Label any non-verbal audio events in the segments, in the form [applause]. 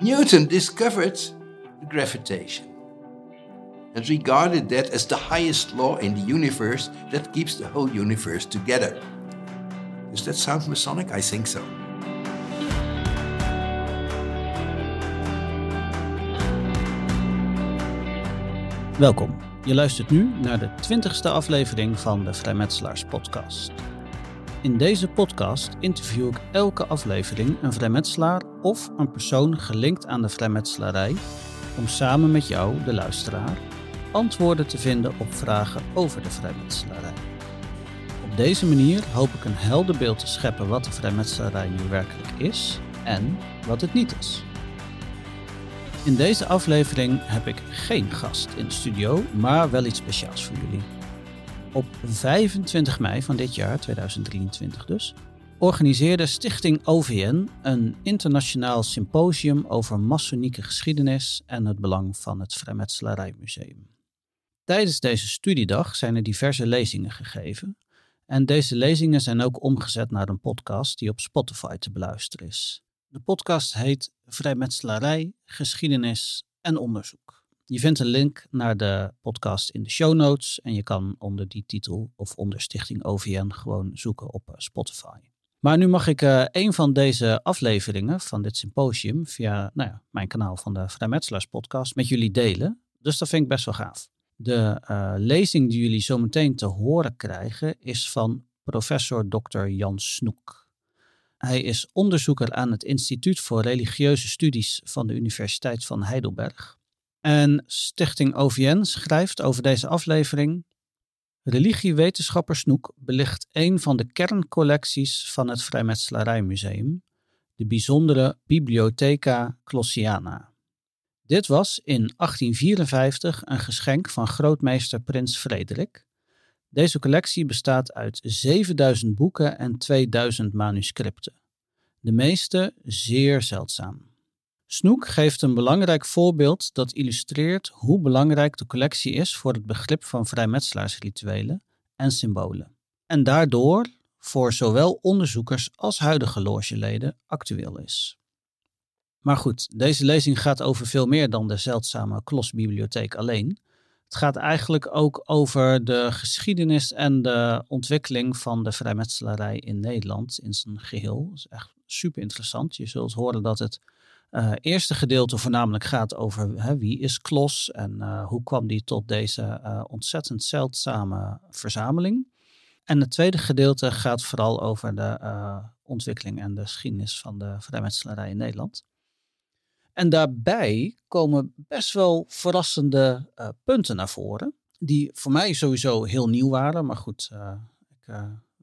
Newton discovered gravitation and regarded that as the highest law in the universe that keeps the whole universe together. Does that sound Masonic? I think so. Welkom. Je luistert nu naar de 20ste aflevering van de Vrijmetselaars Podcast. In deze podcast interview ik elke aflevering een vrijmetselaar of een persoon gelinkt aan de vrijmetselarij om samen met jou, de luisteraar, antwoorden te vinden op vragen over de vrijmetselarij. Op deze manier hoop ik een helder beeld te scheppen wat de vrijmetselarij nu werkelijk is en wat het niet is. In deze aflevering heb ik geen gast in de studio, maar wel iets speciaals voor jullie. Op 25 mei van dit jaar, 2023 dus, organiseerde Stichting OVN een internationaal symposium over masonieke geschiedenis en het belang van het Vrijmetselarijmuseum. Tijdens deze studiedag zijn er diverse lezingen gegeven. En deze lezingen zijn ook omgezet naar een podcast die op Spotify te beluisteren is. De podcast heet Vrijmetselarij, Geschiedenis en Onderzoek. Je vindt een link naar de podcast in de show notes en je kan onder die titel of onder Stichting OVN gewoon zoeken op eh, Spotify. Maar nu mag ik uh, een van deze afleveringen van dit symposium via nou ja, mijn kanaal van de Vrijmetselaars podcast met jullie delen. Dus dat vind ik best wel gaaf. De uh, lezing die jullie zo meteen te horen krijgen is van professor Dr. Jan Snoek. Hij is onderzoeker aan het Instituut voor Religieuze Studies van de Universiteit van Heidelberg. En Stichting OVN schrijft over deze aflevering. Religiewetenschapper Snoek belicht een van de kerncollecties van het Vrijmetselarijmuseum, de bijzondere Bibliotheca Clossiana. Dit was in 1854 een geschenk van grootmeester Prins Frederik. Deze collectie bestaat uit 7000 boeken en 2000 manuscripten. De meeste zeer zeldzaam. Snoek geeft een belangrijk voorbeeld dat illustreert hoe belangrijk de collectie is voor het begrip van vrijmetselaarsrituelen en symbolen. En daardoor voor zowel onderzoekers als huidige logeleden actueel is. Maar goed, deze lezing gaat over veel meer dan de zeldzame Klosbibliotheek alleen. Het gaat eigenlijk ook over de geschiedenis en de ontwikkeling van de vrijmetselarij in Nederland in zijn geheel. Dat is echt super interessant. Je zult horen dat het uh, eerste gedeelte voornamelijk gaat over hè, wie is Klos en uh, hoe kwam die tot deze uh, ontzettend zeldzame verzameling. En het tweede gedeelte gaat vooral over de ontwikkeling en de geschiedenis van de vrijmetselarij in Nederland. En daarbij komen best wel verrassende punten naar voren. Die voor mij sowieso heel nieuw waren. Maar goed, ik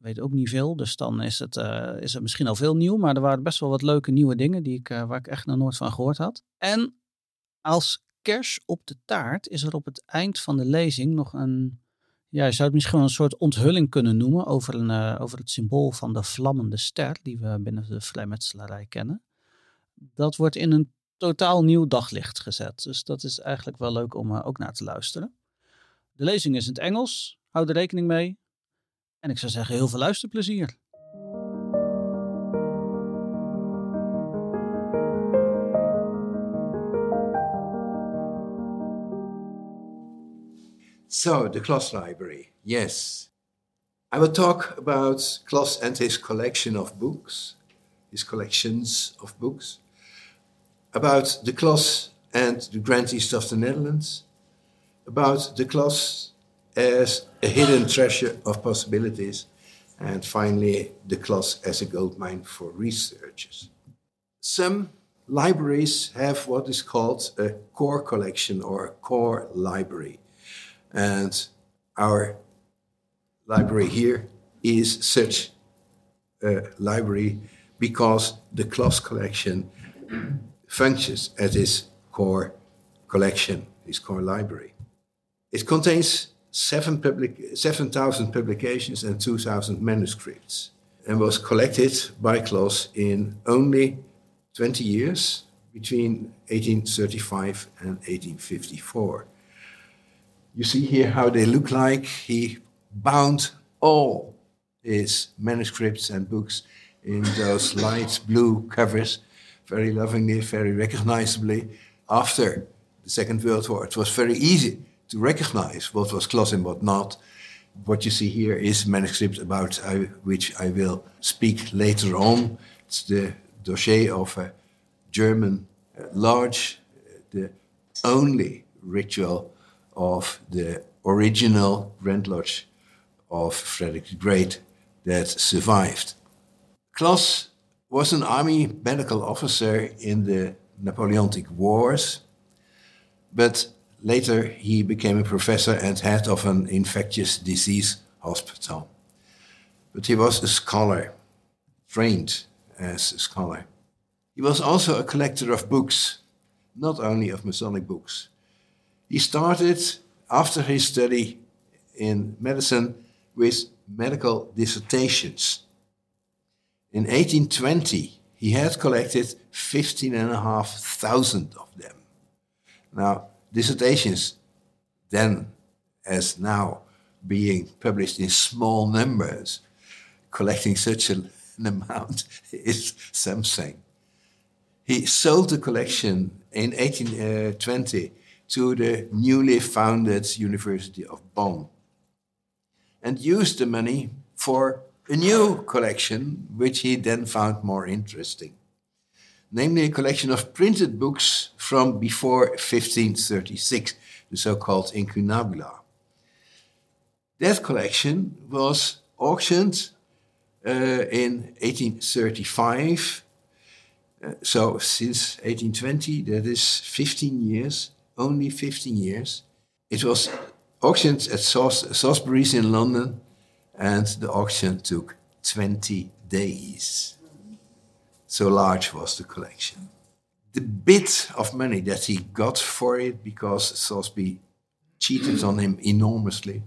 weet ook niet veel. Dus dan is het, is het misschien al veel nieuw. Maar er waren best wel wat leuke nieuwe dingen die ik, waar ik echt nog nooit van gehoord had. En als kers op de taart is er op het eind van de lezing nog een. Ja, je zou het misschien wel een soort onthulling kunnen noemen over, een, over het symbool van de vlammende ster, die we binnen de vrijmetselarij kennen. Dat wordt in een totaal nieuw daglicht gezet. Dus dat is eigenlijk wel leuk om ook naar te luisteren. De lezing is in het Engels. Houd er rekening mee. En ik zou zeggen, heel veel luisterplezier. So, the Kloss Library, yes. I will talk about Kloss and his collection of books, his collections of books. about the Klos and the Grand East of the Netherlands, about the Klos as a hidden treasure of possibilities, and finally, the Kloss as a gold mine for researchers. Some libraries have what is called a core collection or a core library. And our library here is such a library because the Kloss collection functions as its core collection, its core library. It contains 7,000 public, 7, publications and 2,000 manuscripts and was collected by Kloss in only 20 years between 1835 and 1854. You see here how they look like. He bound all his manuscripts and books in those light blue covers very lovingly, very recognizably, after the Second World War, it was very easy to recognize what was Kloss and what not. What you see here is manuscript about which I will speak later on. It's the dossier of a German uh, lodge, uh, the only ritual of the original Grand Lodge of Frederick the Great that survived. Kloss was an army medical officer in the Napoleonic Wars, but later he became a professor and head of an infectious disease hospital. But he was a scholar, trained as a scholar. He was also a collector of books, not only of Masonic books. He started after his study in medicine with medical dissertations. In 1820, he had collected 15,500 of them. Now, dissertations, then as now, being published in small numbers, collecting such an [laughs] amount is something. He sold the collection in 1820 uh, to the newly founded University of Bonn and used the money for a new collection, which he then found more interesting, namely a collection of printed books from before 1536, the so called Incunabula. That collection was auctioned uh, in 1835. Uh, so, since 1820, that is 15 years, only 15 years. It was auctioned at Sotheby's in London, and the auction took 20 days. So large was the collection. The bit of money that he got for it, because Sotheby cheated on him enormously,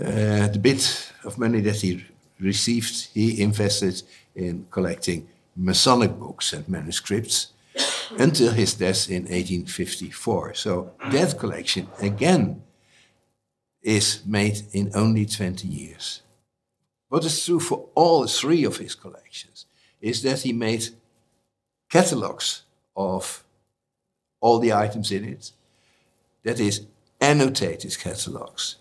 uh, the bit of money that he received, he invested in collecting Masonic books and manuscripts until his death in 1854. So that collection again is made in only 20 years. What is true for all three of his collections is that he made catalogs of all the items in it, that is, annotated catalogs.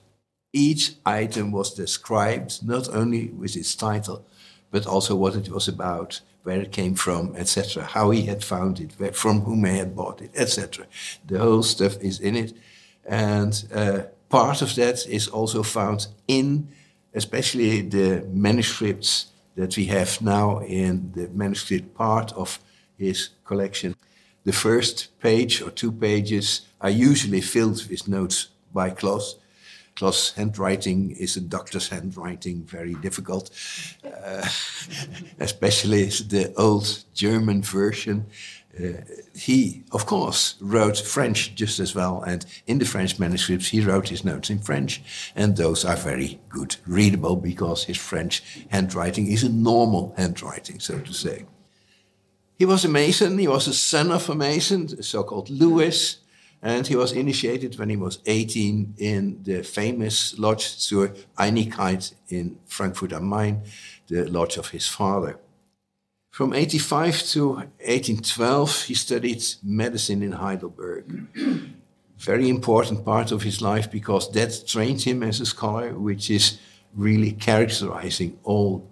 Each item was described not only with its title, but also what it was about, where it came from, etc., how he had found it, where, from whom he had bought it, etc. The whole stuff is in it, and uh, part of that is also found in, especially the manuscripts that we have now in the manuscript part of his collection. The first page or two pages are usually filled with notes by Kloss, Kloss' handwriting is a doctor's handwriting, very difficult, uh, [laughs] especially the old German version. Uh, he, of course, wrote French just as well, and in the French manuscripts, he wrote his notes in French, and those are very good readable because his French handwriting is a normal handwriting, so to say. He was a Mason, he was a son of a Mason, so called Louis, and he was initiated when he was 18 in the famous Lodge zur Einigkeit in Frankfurt am Main, the lodge of his father. From 85 to 1812, he studied medicine in Heidelberg. Very important part of his life because that trained him as a scholar, which is really characterizing all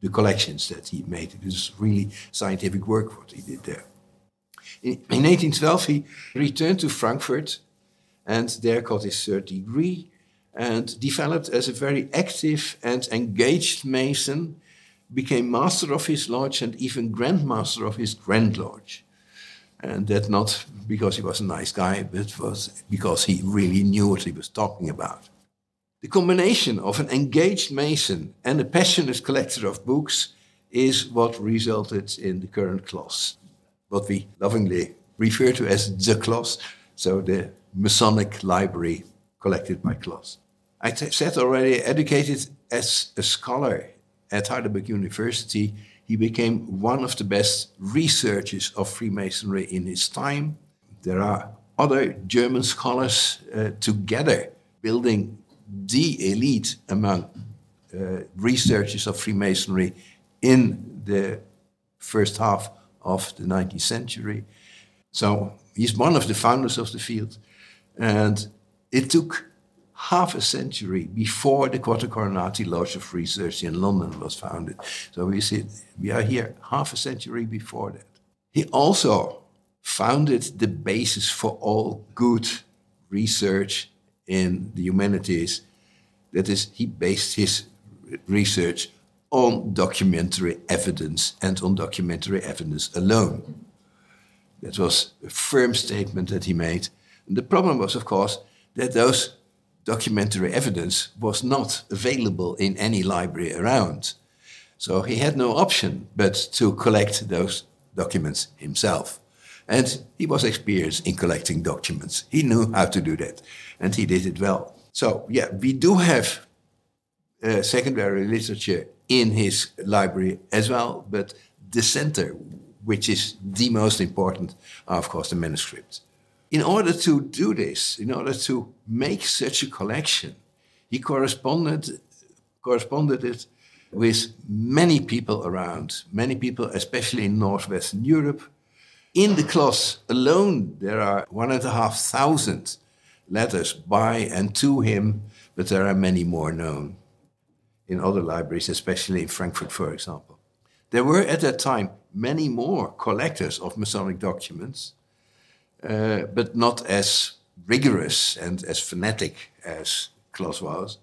the collections that he made. It was really scientific work what he did there. In, in 1812, he returned to Frankfurt and there got his third degree and developed as a very active and engaged Mason, became master of his lodge and even grandmaster of his grand lodge. And that not because he was a nice guy, but was because he really knew what he was talking about. The combination of an engaged Mason and a passionate collector of books is what resulted in the current Kloss what we lovingly refer to as the Kloss, so the Masonic library collected by Kloss. I said already, educated as a scholar at Heidelberg University, he became one of the best researchers of Freemasonry in his time. There are other German scholars uh, together building the elite among uh, researchers of Freemasonry in the first half of the 19th century. So he's one of the founders of the field. And it took half a century before the Quatuor Coronati Lodge of Research in London was founded. So we see we are here half a century before that. He also founded the basis for all good research in the humanities. That is, he based his research on documentary evidence and on documentary evidence alone. That was a firm statement that he made. And the problem was, of course, that those documentary evidence was not available in any library around. So he had no option but to collect those documents himself. And he was experienced in collecting documents. He knew how to do that, and he did it well. So, yeah, we do have uh, secondary literature in his library as well, but the center, which is the most important, are, of course, the manuscripts. In order to do this, in order to make such a collection, he corresponded, corresponded it with many people around, many people, especially in Northwestern Europe, in the Kloss alone, there are one and a half thousand letters by and to him, but there are many more known in other libraries, especially in Frankfurt, for example. There were at that time many more collectors of Masonic documents, uh, but not as rigorous and as fanatic as Kloss was.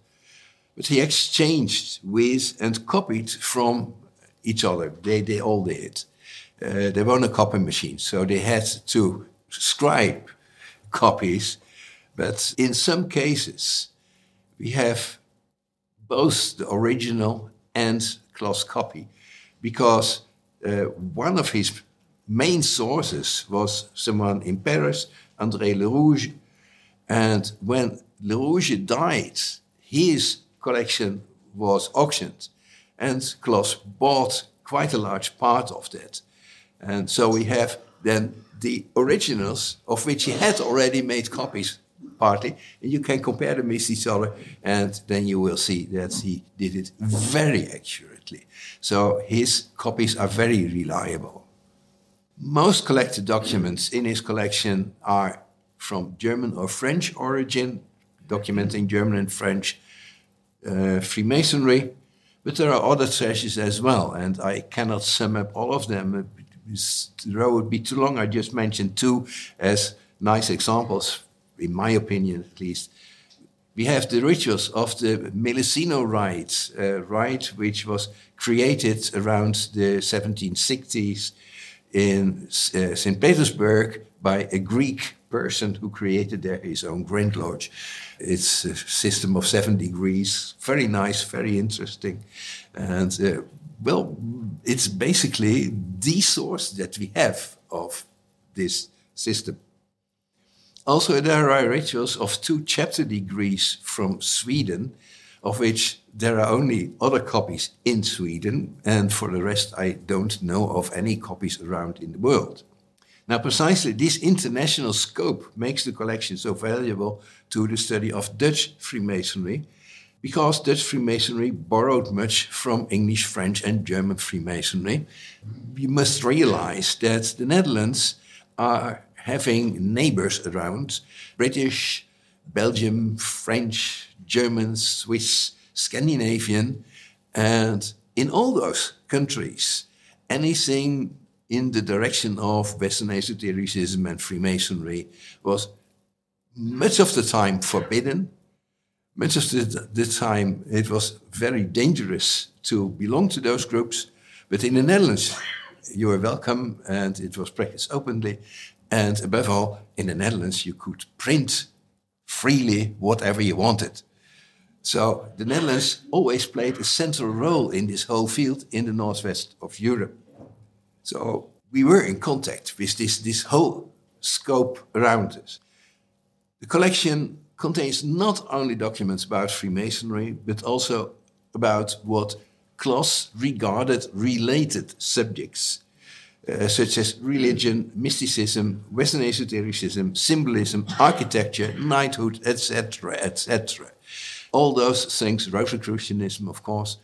But he exchanged with and copied from each other. They, they all did uh, there weren't a copy machine, so they had to scribe copies. But in some cases, we have both the original and Kloss copy, because uh, one of his main sources was someone in Paris, André Le Rouge. And when Le Rouge died, his collection was auctioned, and Kloss bought quite a large part of that. And so we have then the originals of which he had already made copies partly, and you can compare them with each other, and then you will see that he did it very accurately. So his copies are very reliable. Most collected documents in his collection are from German or French origin, documenting German and French uh, Freemasonry, but there are other treasures as well, and I cannot sum up all of them the row would be too long. I just mentioned two as nice examples, in my opinion at least. We have the rituals of the Melissino rite, uh, rite which was created around the 1760s in uh, St. Petersburg by a Greek person who created there his own Grand Lodge. It's a system of seven degrees, very nice, very interesting. And uh, well, it's basically the source that we have of this system. Also, there are rituals of two chapter degrees from Sweden, of which there are only other copies in Sweden, and for the rest, I don't know of any copies around in the world. Now, precisely this international scope makes the collection so valuable to the study of Dutch Freemasonry, because Dutch Freemasonry borrowed much from English, French, and German Freemasonry. You must realize that the Netherlands are having neighbors around British, Belgium, French, German, Swiss, Scandinavian, and in all those countries, anything in the direction of Western esotericism and Freemasonry was much of the time forbidden much of the, the time it was very dangerous to belong to those groups. But in the Netherlands, you were welcome and it was practiced openly. And above all, in the Netherlands, you could print freely whatever you wanted. So the Netherlands always played a central role in this whole field in the northwest of Europe. So we were in contact with this, this whole scope around us. The collection contains not only documents about Freemasonry, but also about what Kloss regarded related subjects, uh, such as religion, mysticism, Western esotericism, symbolism, architecture, knighthood, etc., etc. All those things, Rosicrucianism, of course,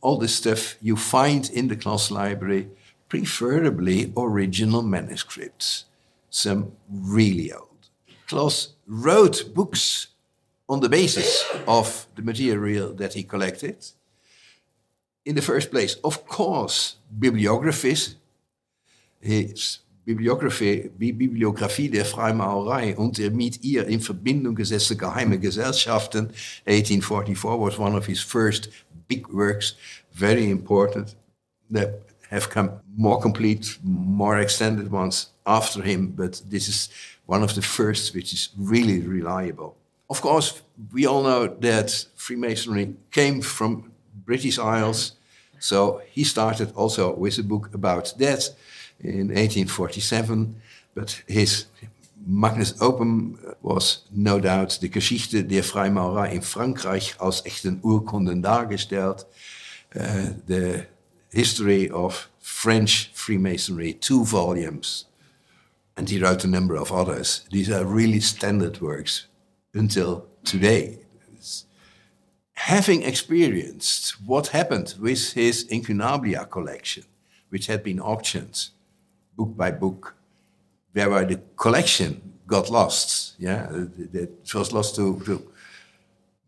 all this stuff you find in the Kloss library preferably original manuscripts, some really old. Kloss wrote books on the basis of the material that he collected. In the first place, of course, bibliographies. His Bibliografie, Bibliographie der Freimaurerei und der mit ihr in Verbindung gesetzte geheime Gesellschaften, 1844, was one of his first big works, very important, that have come more complete, more extended ones after him, but this is one of the first which is really reliable. Of course, we all know that Freemasonry came from British Isles, so he started also with a book about that in 1847, but his Magnus Opum was no doubt de Geschichte der Freimaurerei in Frankreich als echten Urkunden dargestellt. Uh, the history of French Freemasonry, two volumes. And he wrote a number of others. These are really standard works until today. Having experienced what happened with his Incunabula collection, which had been auctioned book by book, whereby the collection got lost. Yeah, it was lost to, to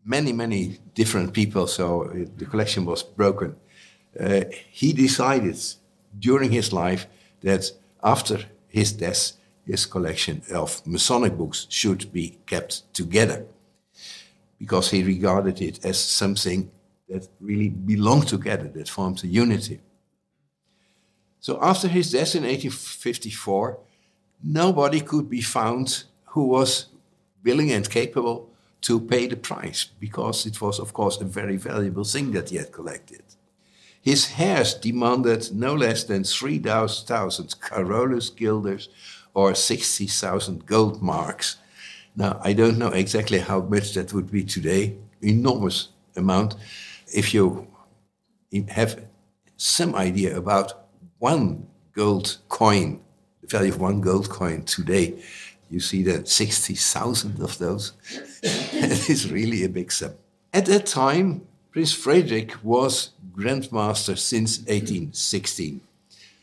many, many different people, so it, the collection was broken. Uh, he decided during his life that after his death, his collection of Masonic books should be kept together because he regarded it as something that really belonged together, that formed a unity. So after his death in 1854, nobody could be found who was willing and capable to pay the price because it was, of course, a very valuable thing that he had collected. His heirs demanded no less than 3,000 Carolus guilders or 60,000 gold marks. Now, I don't know exactly how much that would be today, enormous amount. If you have some idea about one gold coin, the value of one gold coin today, you see that 60,000 of those. [laughs] is really a big sum. At that time, Prince Frederick was Grandmaster since 1816.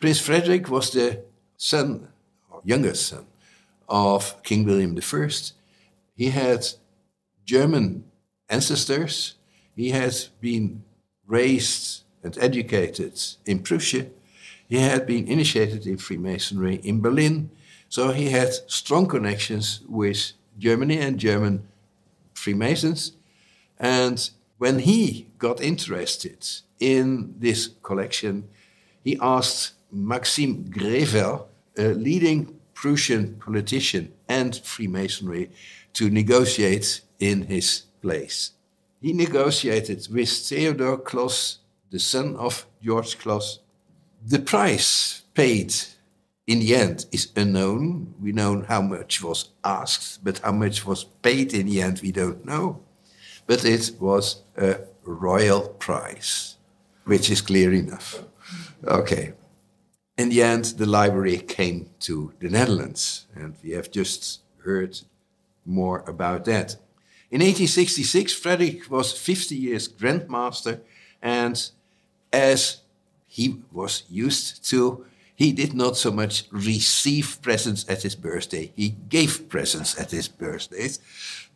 Prince Frederick was the son, or youngest son, of King William I. He had German ancestors. He had been raised and educated in Prussia. He had been initiated in Freemasonry in Berlin, so he had strong connections with Germany and German Freemasons. And when he got interested in this collection, he asked Maxim Grevel, a leading Prussian politician and Freemasonry, to negotiate in his place. He negotiated with Theodor Kloss, the son of George Kloss, the price paid in the end is unknown. We know how much was asked, but how much was paid in the end, we don't know. But it was a royal price, which is clear enough. Okay. In the end, the library came to the Netherlands, and we have just heard more about that. In 1866, Frederick was 50 years Grandmaster, and as he was used to. He did not so much receive presents at his birthday, he gave presents at his birthdays.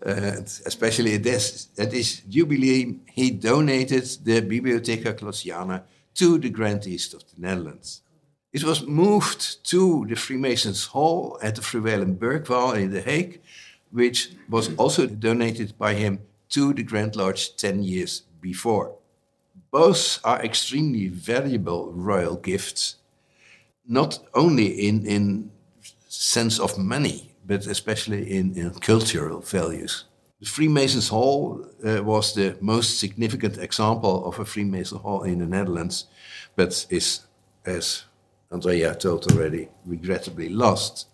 Uh, especially at this, at his jubilee, he donated the Bibliotheca Klossiana to the Grand East of the Netherlands. It was moved to the Freemasons' Hall at the Fluwelen Burgwal in The Hague, which was also donated by him to the Grand Lodge 10 years before. Both are extremely valuable royal gifts, not only in, in sense of money, but especially in, in cultural values. The Freemasons Hall uh, was the most significant example of a Freemason Hall in the Netherlands, but is, as Andrea told already, regrettably lost.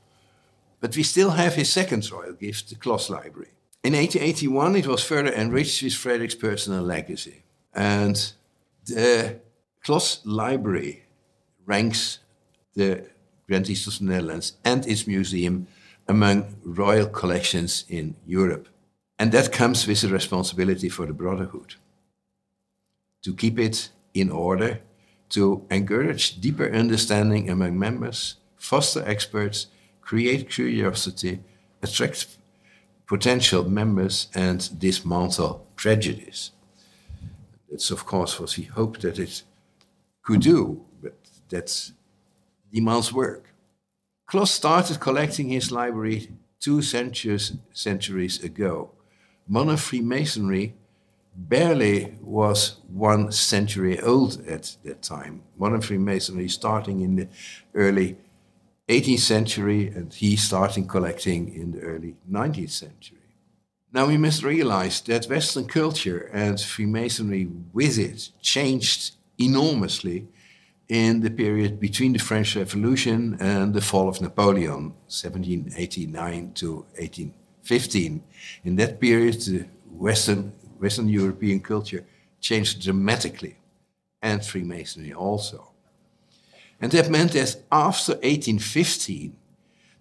But we still have his second royal gift, the Kloss Library. In 1881, it was further enriched with Frederick's personal legacy. And the Kloss Library ranks the Grand East of the Netherlands and its museum among royal collections in Europe. And that comes with a responsibility for the Brotherhood to keep it in order, to encourage deeper understanding among members, foster experts, create curiosity, attract potential members, and dismantle prejudice. That's, of course, what we hope that it could do, but that demands work. Kloss started collecting his library two centuries, centuries ago. Modern Freemasonry barely was one century old at that time. Modern Freemasonry starting in the early 18th century, and he starting collecting in the early 19th century. Now we must realize that Western culture and Freemasonry with it changed enormously in the period between the French Revolution and the fall of Napoleon, 1789 to 1815. In that period, the Western, Western European culture changed dramatically, and Freemasonry also. And that meant that after 1815,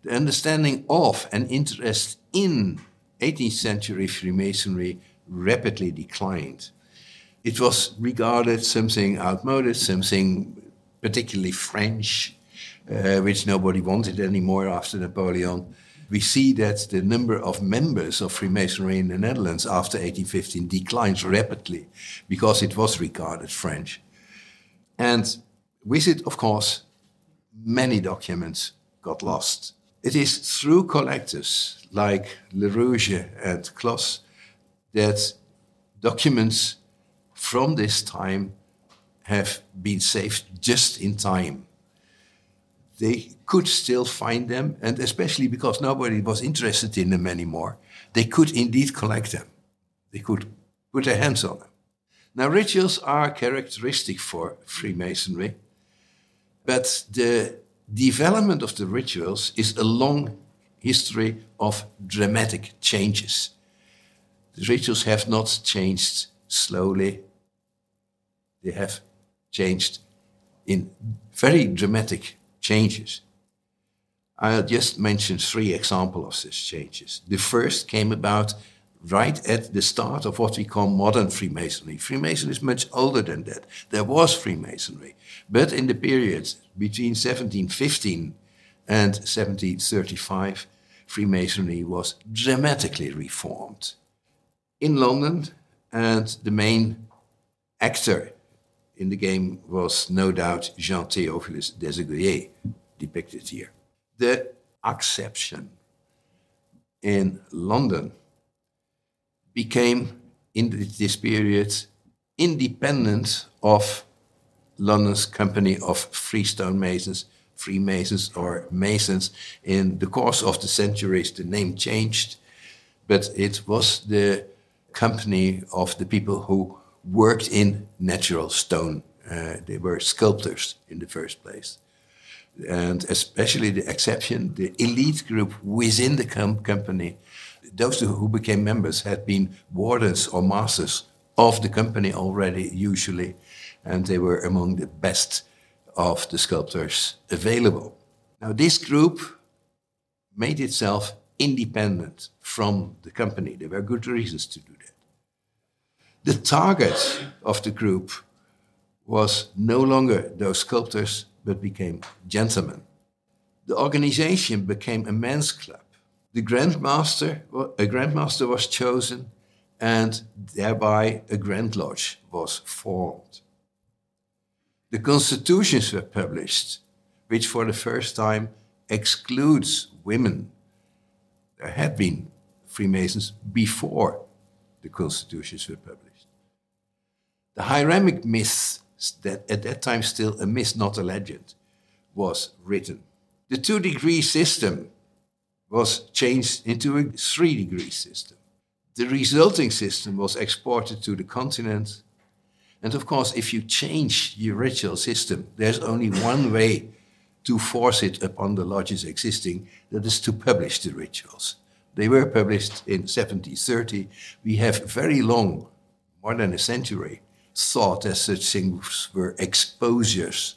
the understanding of and interest in 18th century Freemasonry rapidly declined. It was regarded something outmoded, something particularly French, uh, which nobody wanted anymore after Napoleon. We see that the number of members of Freemasonry in the Netherlands after 1815 declines rapidly because it was regarded French. And with it, of course, many documents got lost. It is through collectors like Le Rouge and Kloss that documents from this time have been saved just in time. They could still find them, and especially because nobody was interested in them anymore, they could indeed collect them. They could put their hands on them. Now, rituals are characteristic for Freemasonry, but the development of the rituals is a long history of dramatic changes. The rituals have not changed slowly, they have changed in very dramatic changes. I'll just mention three examples of such changes. The first came about right at the start of what we call modern Freemasonry. Freemasonry is much older than that. There was Freemasonry, but in the period between 1715 and 1735, Freemasonry was dramatically reformed. In London, and the main actor in the game was no doubt Jean Theophilus Desaguliers, depicted here. The exception in London became, in this period, independent of London's company of freestone masons, Freemasons, or Masons. In the course of the centuries, the name changed, but it was the company of the people who worked in natural stone. Uh, they were sculptors in the first place. And especially the exception, the elite group within the com company, those who became members had been wardens or masters of the company already, usually, and they were among the best of the sculptors available. Now, this group made itself independent from the company. There were good reasons to do that. The target of the group was no longer those sculptors, but became gentlemen. The organization became a men's club. The grandmaster, a grandmaster was chosen, and thereby a grand lodge was formed. The constitutions were published, which for the first time excludes women. There had been Freemasons before the constitutions were published. The Hiramic myth, that at that time still a myth, not a legend, was written. The two degree system was changed into a three degree system. The resulting system was exported to the continent. And of course, if you change your ritual system, there's only one way to force it upon the lodges existing that is to publish the rituals. They were published in 1730. We have very long, more than a century, thought that such things were exposures.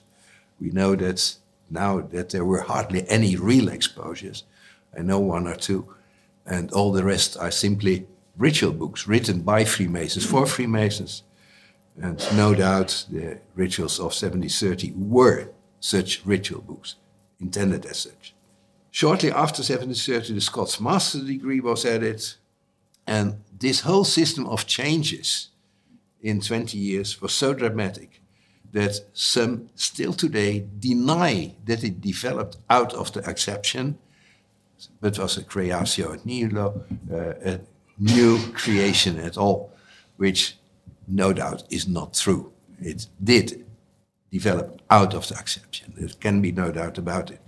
We know that now that there were hardly any real exposures. I know one or two, and all the rest are simply ritual books written by Freemasons for Freemasons. And no doubt the rituals of 1730 were such ritual books, intended as such. Shortly after 1730, the Scots Master degree was added, and this whole system of changes in 20 years was so dramatic that some still today deny that it developed out of the exception, but was a creatio ex nihilo, uh, a new creation at all, which no doubt is not true. It did develop out of the exception. There can be no doubt about it.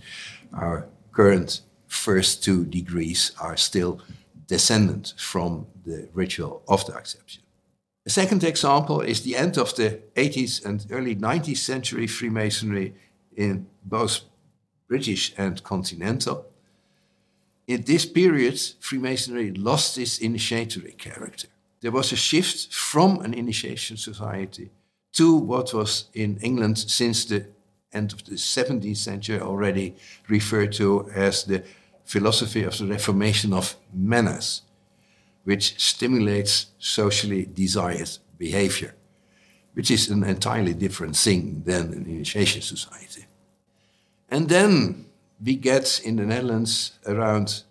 Our current first two degrees are still descendant from the ritual of the exception. A second example is the end of the 80s and early 19th century Freemasonry in both British and continental. In this period, Freemasonry lost its initiatory character. There was a shift from an initiation society to what was in England since the end of the 17th century already referred to as the philosophy of the Reformation of manners which stimulates socially desired behavior, which is an entirely different thing than an initiation society. And then we get in the Netherlands around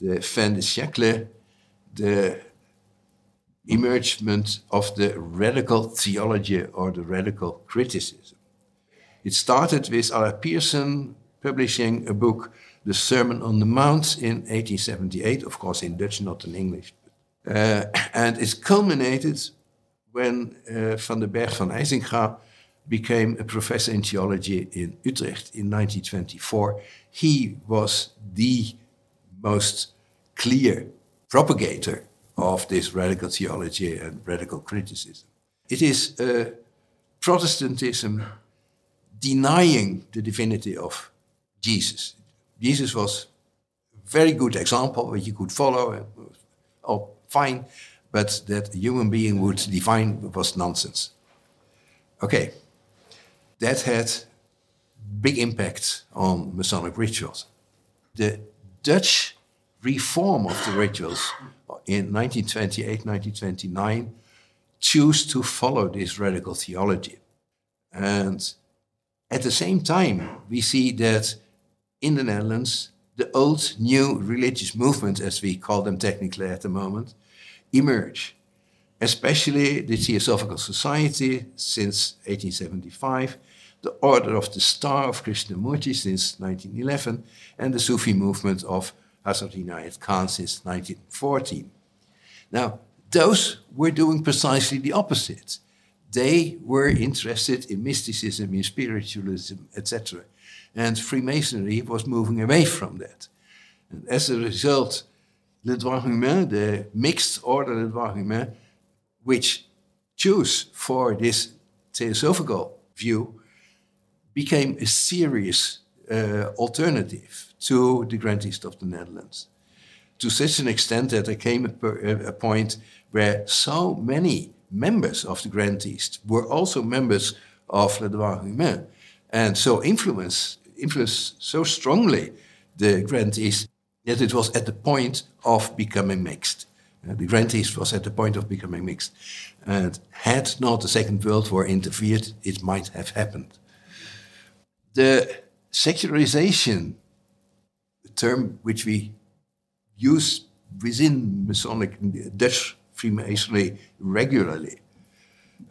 the fin de siècle the emergement of the radical theology or the radical criticism. It started with Allard Pierson publishing a book the Sermon on the Mount in 1878, of course in Dutch, not in English. Uh, [coughs] and it culminated when uh, Van den Bergh van Eysinga became a professor in theology in Utrecht in 1924. He was the most clear propagator of this radical theology and radical criticism. It is uh, Protestantism denying the divinity of Jesus. Jesus was a very good example that you could follow, or fine, but that a human being would define was nonsense. Okay, that had big impact on Masonic rituals. The Dutch reform of the rituals in 1928, 1929 choose to follow this radical theology. And at the same time, we see that in the Netherlands, the old new religious movements, as we call them technically at the moment, emerge, especially the Theosophical Society since 1875, the Order of the Star of Krishnamurti since 1911, and the Sufi movement of Hazrat Inayat Khan since 1914. Now, those were doing precisely the opposite. They were interested in mysticism, in spiritualism, etc. And Freemasonry was moving away from that. And as a result, Le Droit Humain, the mixed order Le Droit Humain, which chose for this theosophical view, became a serious uh, alternative to the Grand East of the Netherlands. To such an extent that there came a, a point where so many members of the Grand East were also members of Le Droit Humain, and so influenced, influenced so strongly the Grand East Yet it was at the point of becoming mixed. Uh, the Grand East was at the point of becoming mixed. And had not the Second World War interfered, it might have happened. The secularization, the term which we use within Masonic Dutch Freemasonry regularly,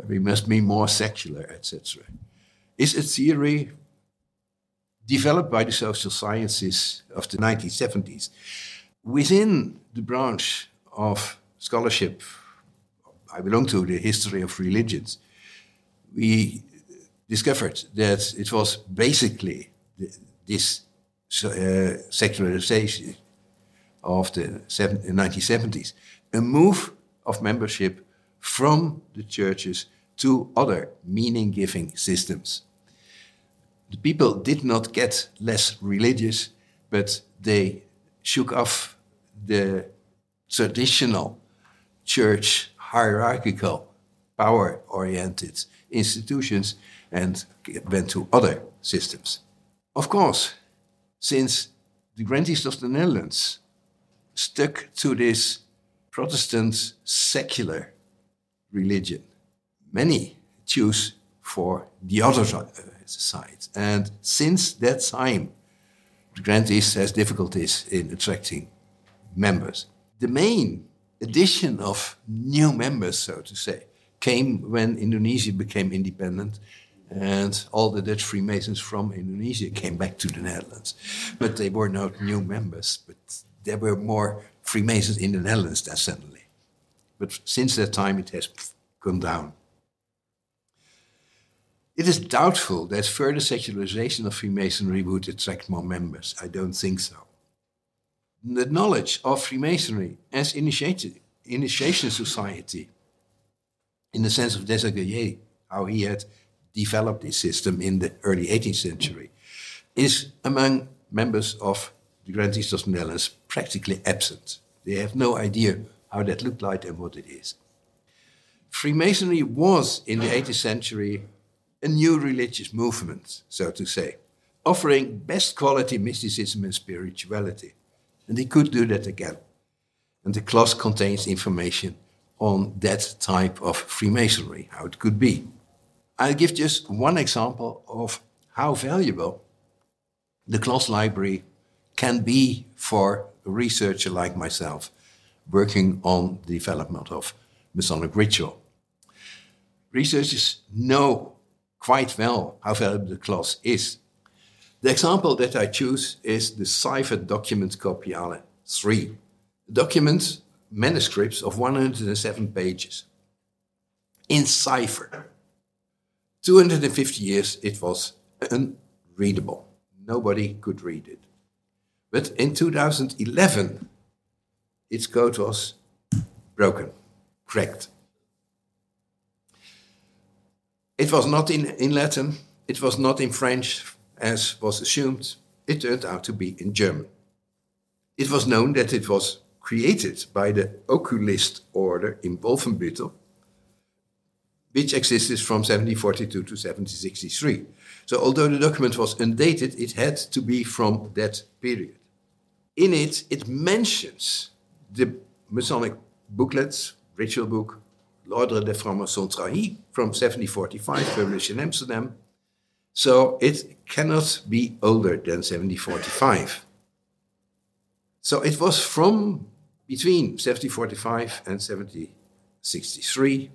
we must be more secular, etc., is a theory developed by the social sciences of the 1970s. Within the branch of scholarship I belong to, the history of religions, we discovered that it was basically this uh, secularization of the 1970s, a move of membership from the churches to other meaning giving systems. The people did not get less religious, but they shook off the traditional church hierarchical, power oriented institutions and went to other systems. Of course, since the Grand East of the Netherlands stuck to this Protestant secular religion, many choose for the other uh, side. And since that time, the Grand East has difficulties in attracting members. The main addition of new members, so to say, came when Indonesia became independent and all the Dutch Freemasons from Indonesia came back to the Netherlands. But they were not new members, but there were more Freemasons in the Netherlands than suddenly. But since that time, it has gone down. It is doubtful that further secularization of Freemasonry would attract more members. I don't think so. The knowledge of Freemasonry as initiated, initiation society, in the sense of Desaguliers, how he had developed this system in the early 18th century, is among members of the Grand of the Netherlands practically absent. They have no idea how that looked like and what it is. Freemasonry was, in the 18th century, a new religious movement, so to say, offering best quality mysticism and spirituality. And they could do that again. And the Kloss contains information on that type of Freemasonry, how it could be. I'll give just one example of how valuable the Kloss library can be for a researcher like myself working on the development of Masonic ritual. Researchers know quite well how valuable the Kloss is. The example that I choose is the Cipher Document Copiale 3, Documents, manuscripts of 107 pages in cipher. 250 years it was unreadable. Nobody could read it. But in 2011, its code was broken, cracked. It was not in, in Latin, it was not in French, as was assumed. It turned out to be in German. It was known that it was created by the Oculist order in Wolfenbüttel which existed from 1742 to 1763. So, although the document was undated, it had to be from that period. In it, it mentions the Masonic booklets, ritual book, L'Ordre des Francs-Maçons from 1745, published in Amsterdam. So, it cannot be older than 1745. So, it was from between 1745 and 1763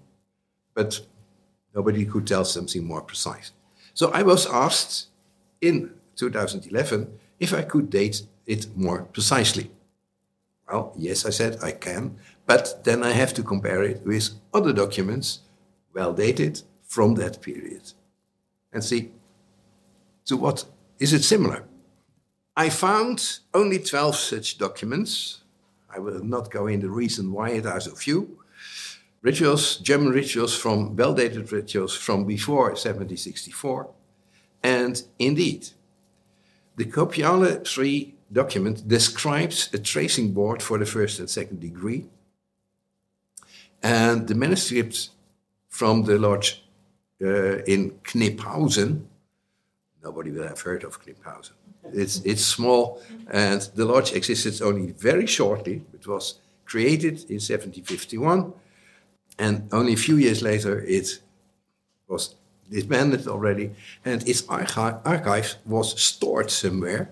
but nobody could tell something more precise. So I was asked in 2011 if I could date it more precisely. Well, yes, I said I can, but then I have to compare it with other documents, well dated from that period, and see to what is it similar. I found only 12 such documents. I will not go into the reason why it are so few, rituals, German rituals from well-dated rituals from before 1764. And indeed, the Copiale 3 document describes a tracing board for the first and second degree. And the manuscript from the lodge uh, in Kniphausen, nobody will have heard of Kniphausen. It's, it's small, and the lodge existed only very shortly. It was created in 1751 and only a few years later, it was disbanded already, and its archi- archive was stored somewhere,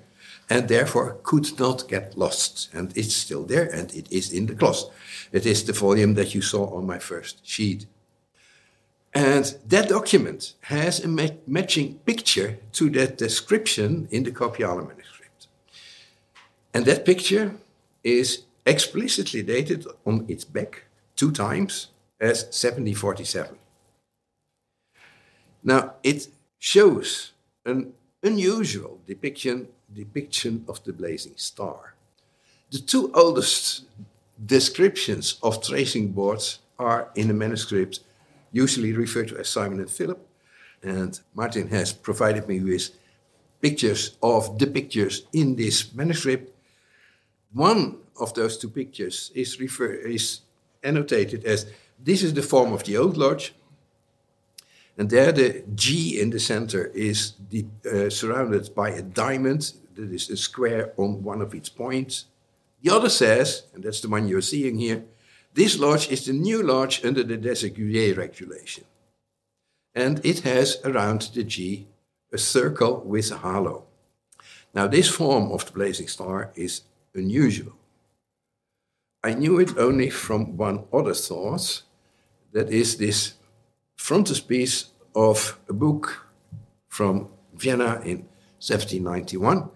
and therefore could not get lost. And it's still there, and it is in the Kloss. It is the volume that you saw on my first sheet. And that document has a ma- matching picture to that description in the Copiale manuscript. And that picture is explicitly dated on its back two times as 1747. Now, it shows an unusual depiction, depiction of the blazing star. The two oldest descriptions of tracing boards are in the manuscript, usually referred to as Simon and Philip. And Martin has provided me with pictures of the pictures in this manuscript. One of those two pictures is, refer, is annotated as this is the form of the old lodge. And there the G in the center is the, uh, surrounded by a diamond that is a square on one of its points. The other says, and that's the one you're seeing here, this lodge is the new lodge under the Desaguliers regulation. and it has around the G a circle with a halo. Now, this form of the blazing star is unusual. I knew it only from one other source, that is this frontispiece of a book from Vienna in 1791.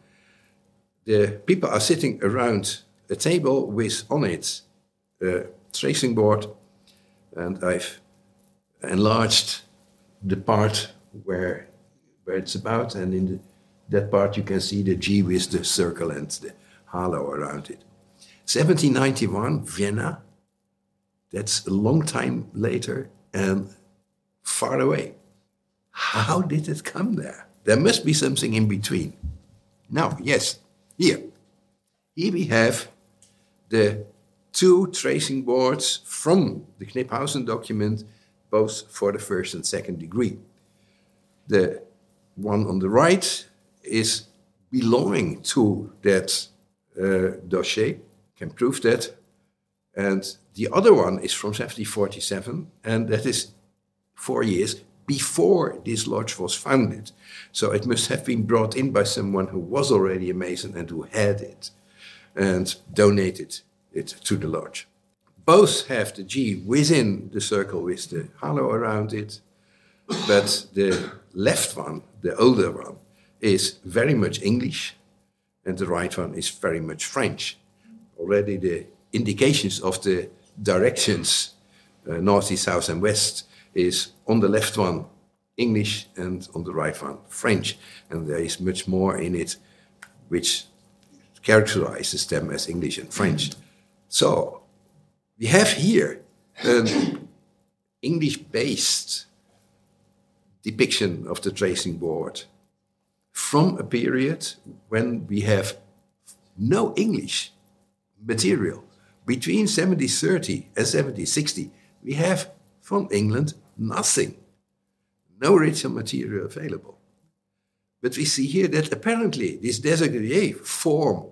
The people are sitting around a table with on it a tracing board, and I've enlarged the part where where it's about, and in the, that part you can see the G with the circle and the halo around it. 1791, Vienna. That's a long time later and far away. How did it come there? There must be something in between. Now, yes, here. Here we have the two tracing boards from the Kniphausen document, both for the first and second degree. The one on the right is belonging to that uh, dossier, can prove that. And the other one is from 1747, and that is four years before this lodge was founded. So it must have been brought in by someone who was already a Mason and who had it and donated it to the lodge. Both have the G within the circle with the halo around it, but the left one, the older one, is very much English, and the right one is very much French. Already the indications of the directions, uh, north, east, south, and west, is on the left one English and on the right one French. And there is much more in it which characterizes them as English and French. So we have here an English based depiction of the tracing board from a period when we have no English material. Between 1730 and 1760, we have from England nothing, no original material available. But we see here that apparently this Desaguliers form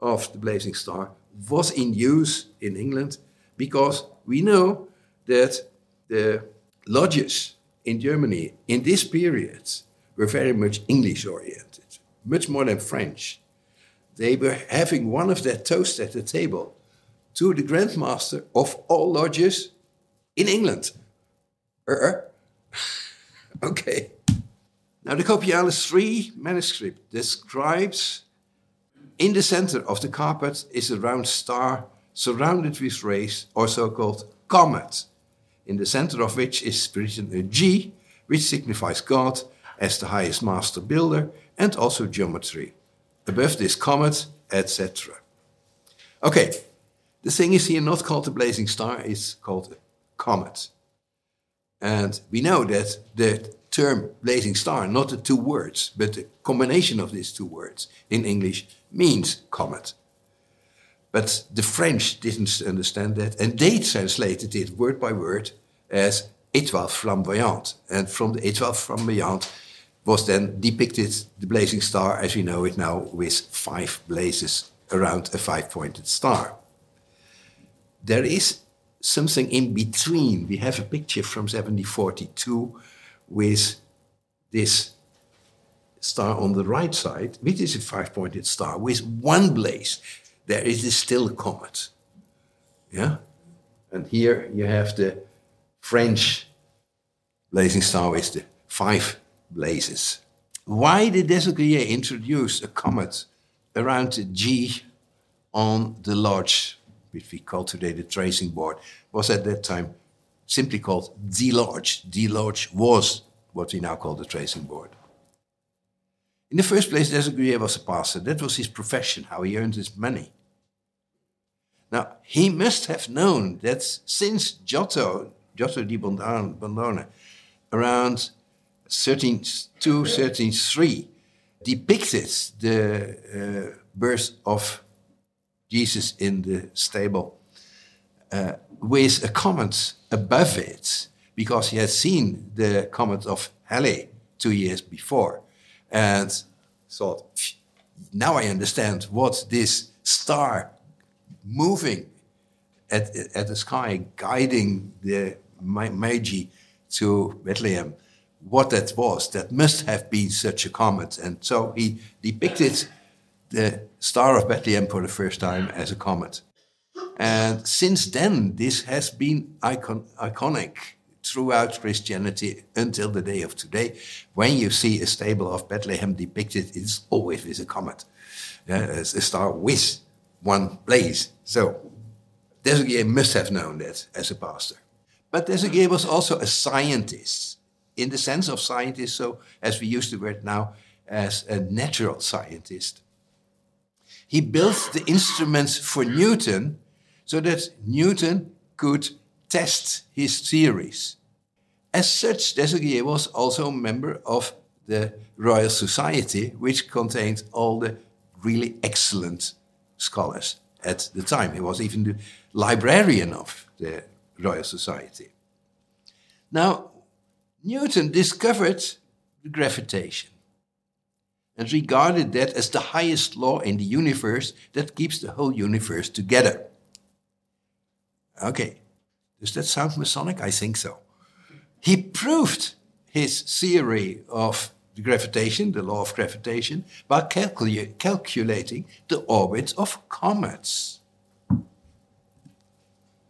of the blazing star was in use in England because we know that the lodges in Germany in this period were very much English oriented, much more than French. They were having one of their toasts at the table to the Grandmaster of all lodges in England. Uh, [sighs] okay. Now, the Copialis 3 manuscript describes in the center of the carpet is a round star surrounded with rays, or so called comet, in the center of which is written a G, which signifies God as the highest master builder and also geometry. Above this comet, etc. Okay, the thing is here not called a blazing star, it's called a comet. And we know that the term blazing star, not the two words, but the combination of these two words in English means comet. But the French didn't understand that, and they translated it word by word as étoile flamboyante. And from the étoile flamboyante was then depicted the blazing star as we know it now, with five blazes around a five pointed star. There is something in between. We have a picture from 1742 with this star on the right side, which is a five pointed star with one blaze. There is still a comet. Yeah? And here you have the French blazing star with the five blazes. Why did Desaguliers introduce a comet around the G on the lodge, which we call today the tracing board, was at that time simply called the lodge. The lodge was what we now call the tracing board. In the first place, Desaguliers was a pastor. That was his profession, how he earned his money. Now, he must have known that since Giotto, Giotto di Bondone, around 1302, 1303, depicted the uh, birth of Jesus in the stable uh, with a comet above it, because he had seen the comet of Halley two years before and thought, now I understand what this star moving at, at the sky, guiding the Magi to Bethlehem what that was. That must have been such a comet. And so he depicted the Star of Bethlehem for the first time as a comet. And since then, this has been icon- iconic throughout Christianity until the day of today. When you see a stable of Bethlehem depicted, it's always with a comet, yeah, a star with one blaze. So Desaguliers must have known that as a pastor. But Desaguliers was also a scientist, in the sense of scientist, so as we use the word now, as a natural scientist. He built the instruments for Newton so that Newton could test his theories. As such, Desaguliers was also a member of the Royal Society, which contained all the really excellent scholars at the time. He was even the librarian of the Royal Society. Now, Newton discovered the gravitation and regarded that as the highest law in the universe that keeps the whole universe together. Okay, does that sound Masonic? I think so. He proved his theory of the gravitation, the law of gravitation, by calcul- calculating the orbits of comets.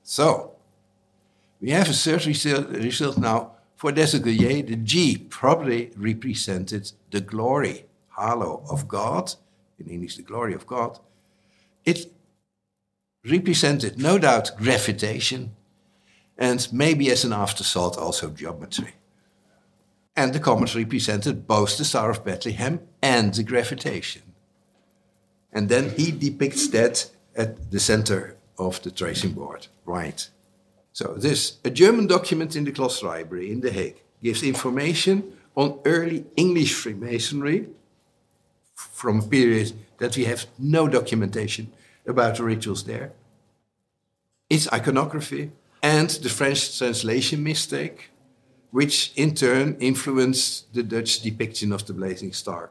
So, we have a search result, result now for Desaguliers. The G probably represented the glory, halo of God, in English, the glory of God. It represented, no doubt, gravitation, and maybe as an afterthought, also geometry. And the comet represented both the Star of Bethlehem and the gravitation. And then he depicts that at the center of the tracing board, right? So this, a German document in the Kloss Library in The Hague, gives information on early English Freemasonry from a period that we have no documentation about the rituals there. Its iconography, and the French translation mistake, which in turn influenced the Dutch depiction of the blazing star.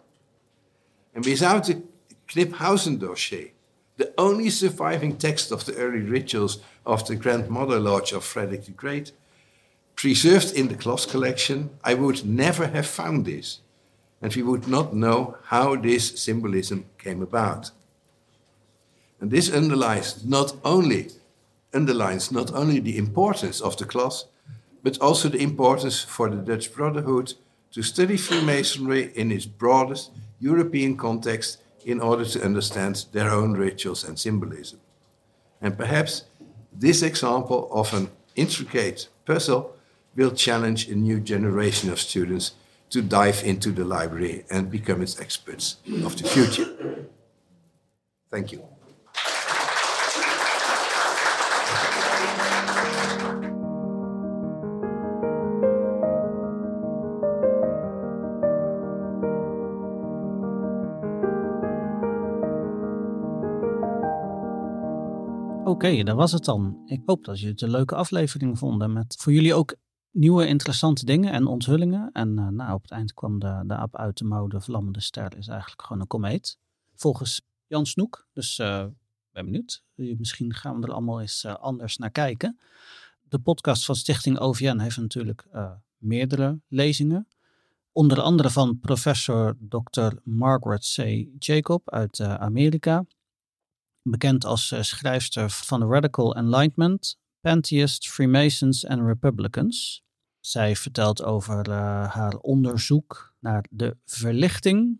And without the Kniphausen dossier, the only surviving text of the early rituals of the Grandmother Lodge of Frederick the Great, preserved in the Kloss collection, I would never have found this, and we would not know how this symbolism came about. And this underlies not only underlines not only the importance of the Kloss, but also the importance for the Dutch Brotherhood to study Freemasonry in its broadest European context in order to understand their own rituals and symbolism. And perhaps this example of an intricate puzzle will challenge a new generation of students to dive into the library and become its experts of the future. Thank you. Okay, dat was het dan. Ik hoop dat jullie het een leuke aflevering vonden. Met voor jullie ook nieuwe interessante dingen en onthullingen. En uh, nou, op het eind kwam de, de aap uit de mouw. De vlammende ster is eigenlijk gewoon een komeet. Volgens Jan Snoek. Dus uh, ben benieuwd. Misschien gaan we er allemaal eens anders naar kijken. De podcast van Stichting OVN heeft natuurlijk meerdere lezingen. Onder andere van professor Dr. Margaret C. Jacob uit Amerika bekend als uh, schrijfster van The Radical Enlightenment, Pantheist, Freemasons en Republicans. Zij vertelt over uh, haar onderzoek naar de verlichting.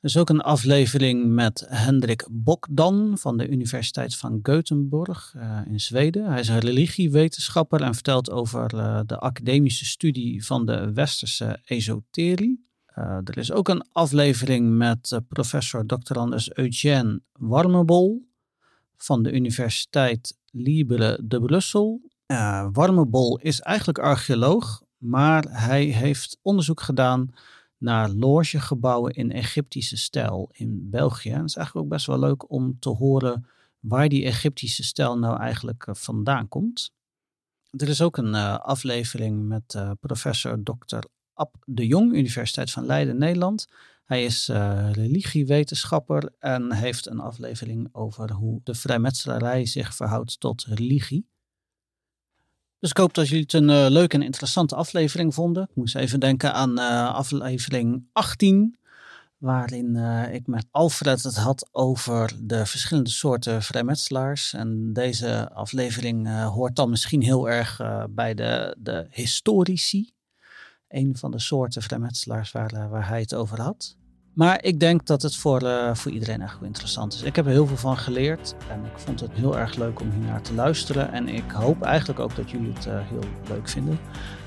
Er is ook een aflevering met Hendrik Bokdan van de Universiteit van Gothenburg uh, in Zweden. Hij is een religiewetenschapper en vertelt over de academische studie van de westerse esoterie. Uh, er is ook een aflevering met uh, professor Dr. Anders Eugène Warmebol van de Universiteit Libre de Brussel. Uh, Warmebol is eigenlijk archeoloog, maar hij heeft onderzoek gedaan naar logegebouwen in Egyptische stijl in België. Het is eigenlijk ook best wel leuk om te horen waar die Egyptische stijl nou eigenlijk vandaan komt. Er is ook een aflevering met professor Dr. Ab de Jong, Universiteit van Leiden, Nederland. Hij is uh, religiewetenschapper en heeft een aflevering over hoe de vrijmetselarij zich verhoudt tot religie. Dus ik hoop dat jullie het een uh, leuke en interessante aflevering vonden. Ik moest even denken aan uh, aflevering 18, waarin ik met Alfred het had over de verschillende soorten vrijmetselaars. En deze aflevering hoort dan misschien heel erg bij de, de historici. Een van de soorten vrijmetselaars waar, waar hij het over had. Maar ik denk dat het voor, uh, voor iedereen echt interessant is. Ik heb er heel veel van geleerd en ik vond het heel erg leuk om hier naar te luisteren. En ik hoop eigenlijk ook dat jullie het uh, heel leuk vinden.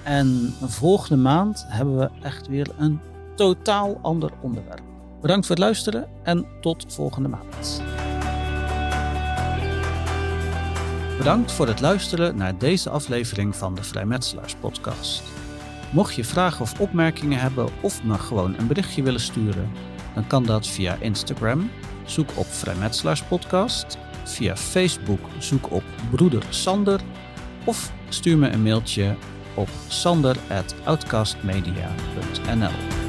En volgende maand hebben we echt weer een totaal ander onderwerp. Bedankt voor het luisteren en tot volgende maand. Bedankt voor het luisteren naar deze aflevering van de Vrijmetselaars podcast. Mocht je vragen of opmerkingen hebben of me gewoon een berichtje willen sturen, dan kan dat via Instagram. Zoek op Vrijmetselaars Podcast. Via Facebook zoek op Broeder Sander. Of stuur me een mailtje op sander.outcastmedia.nl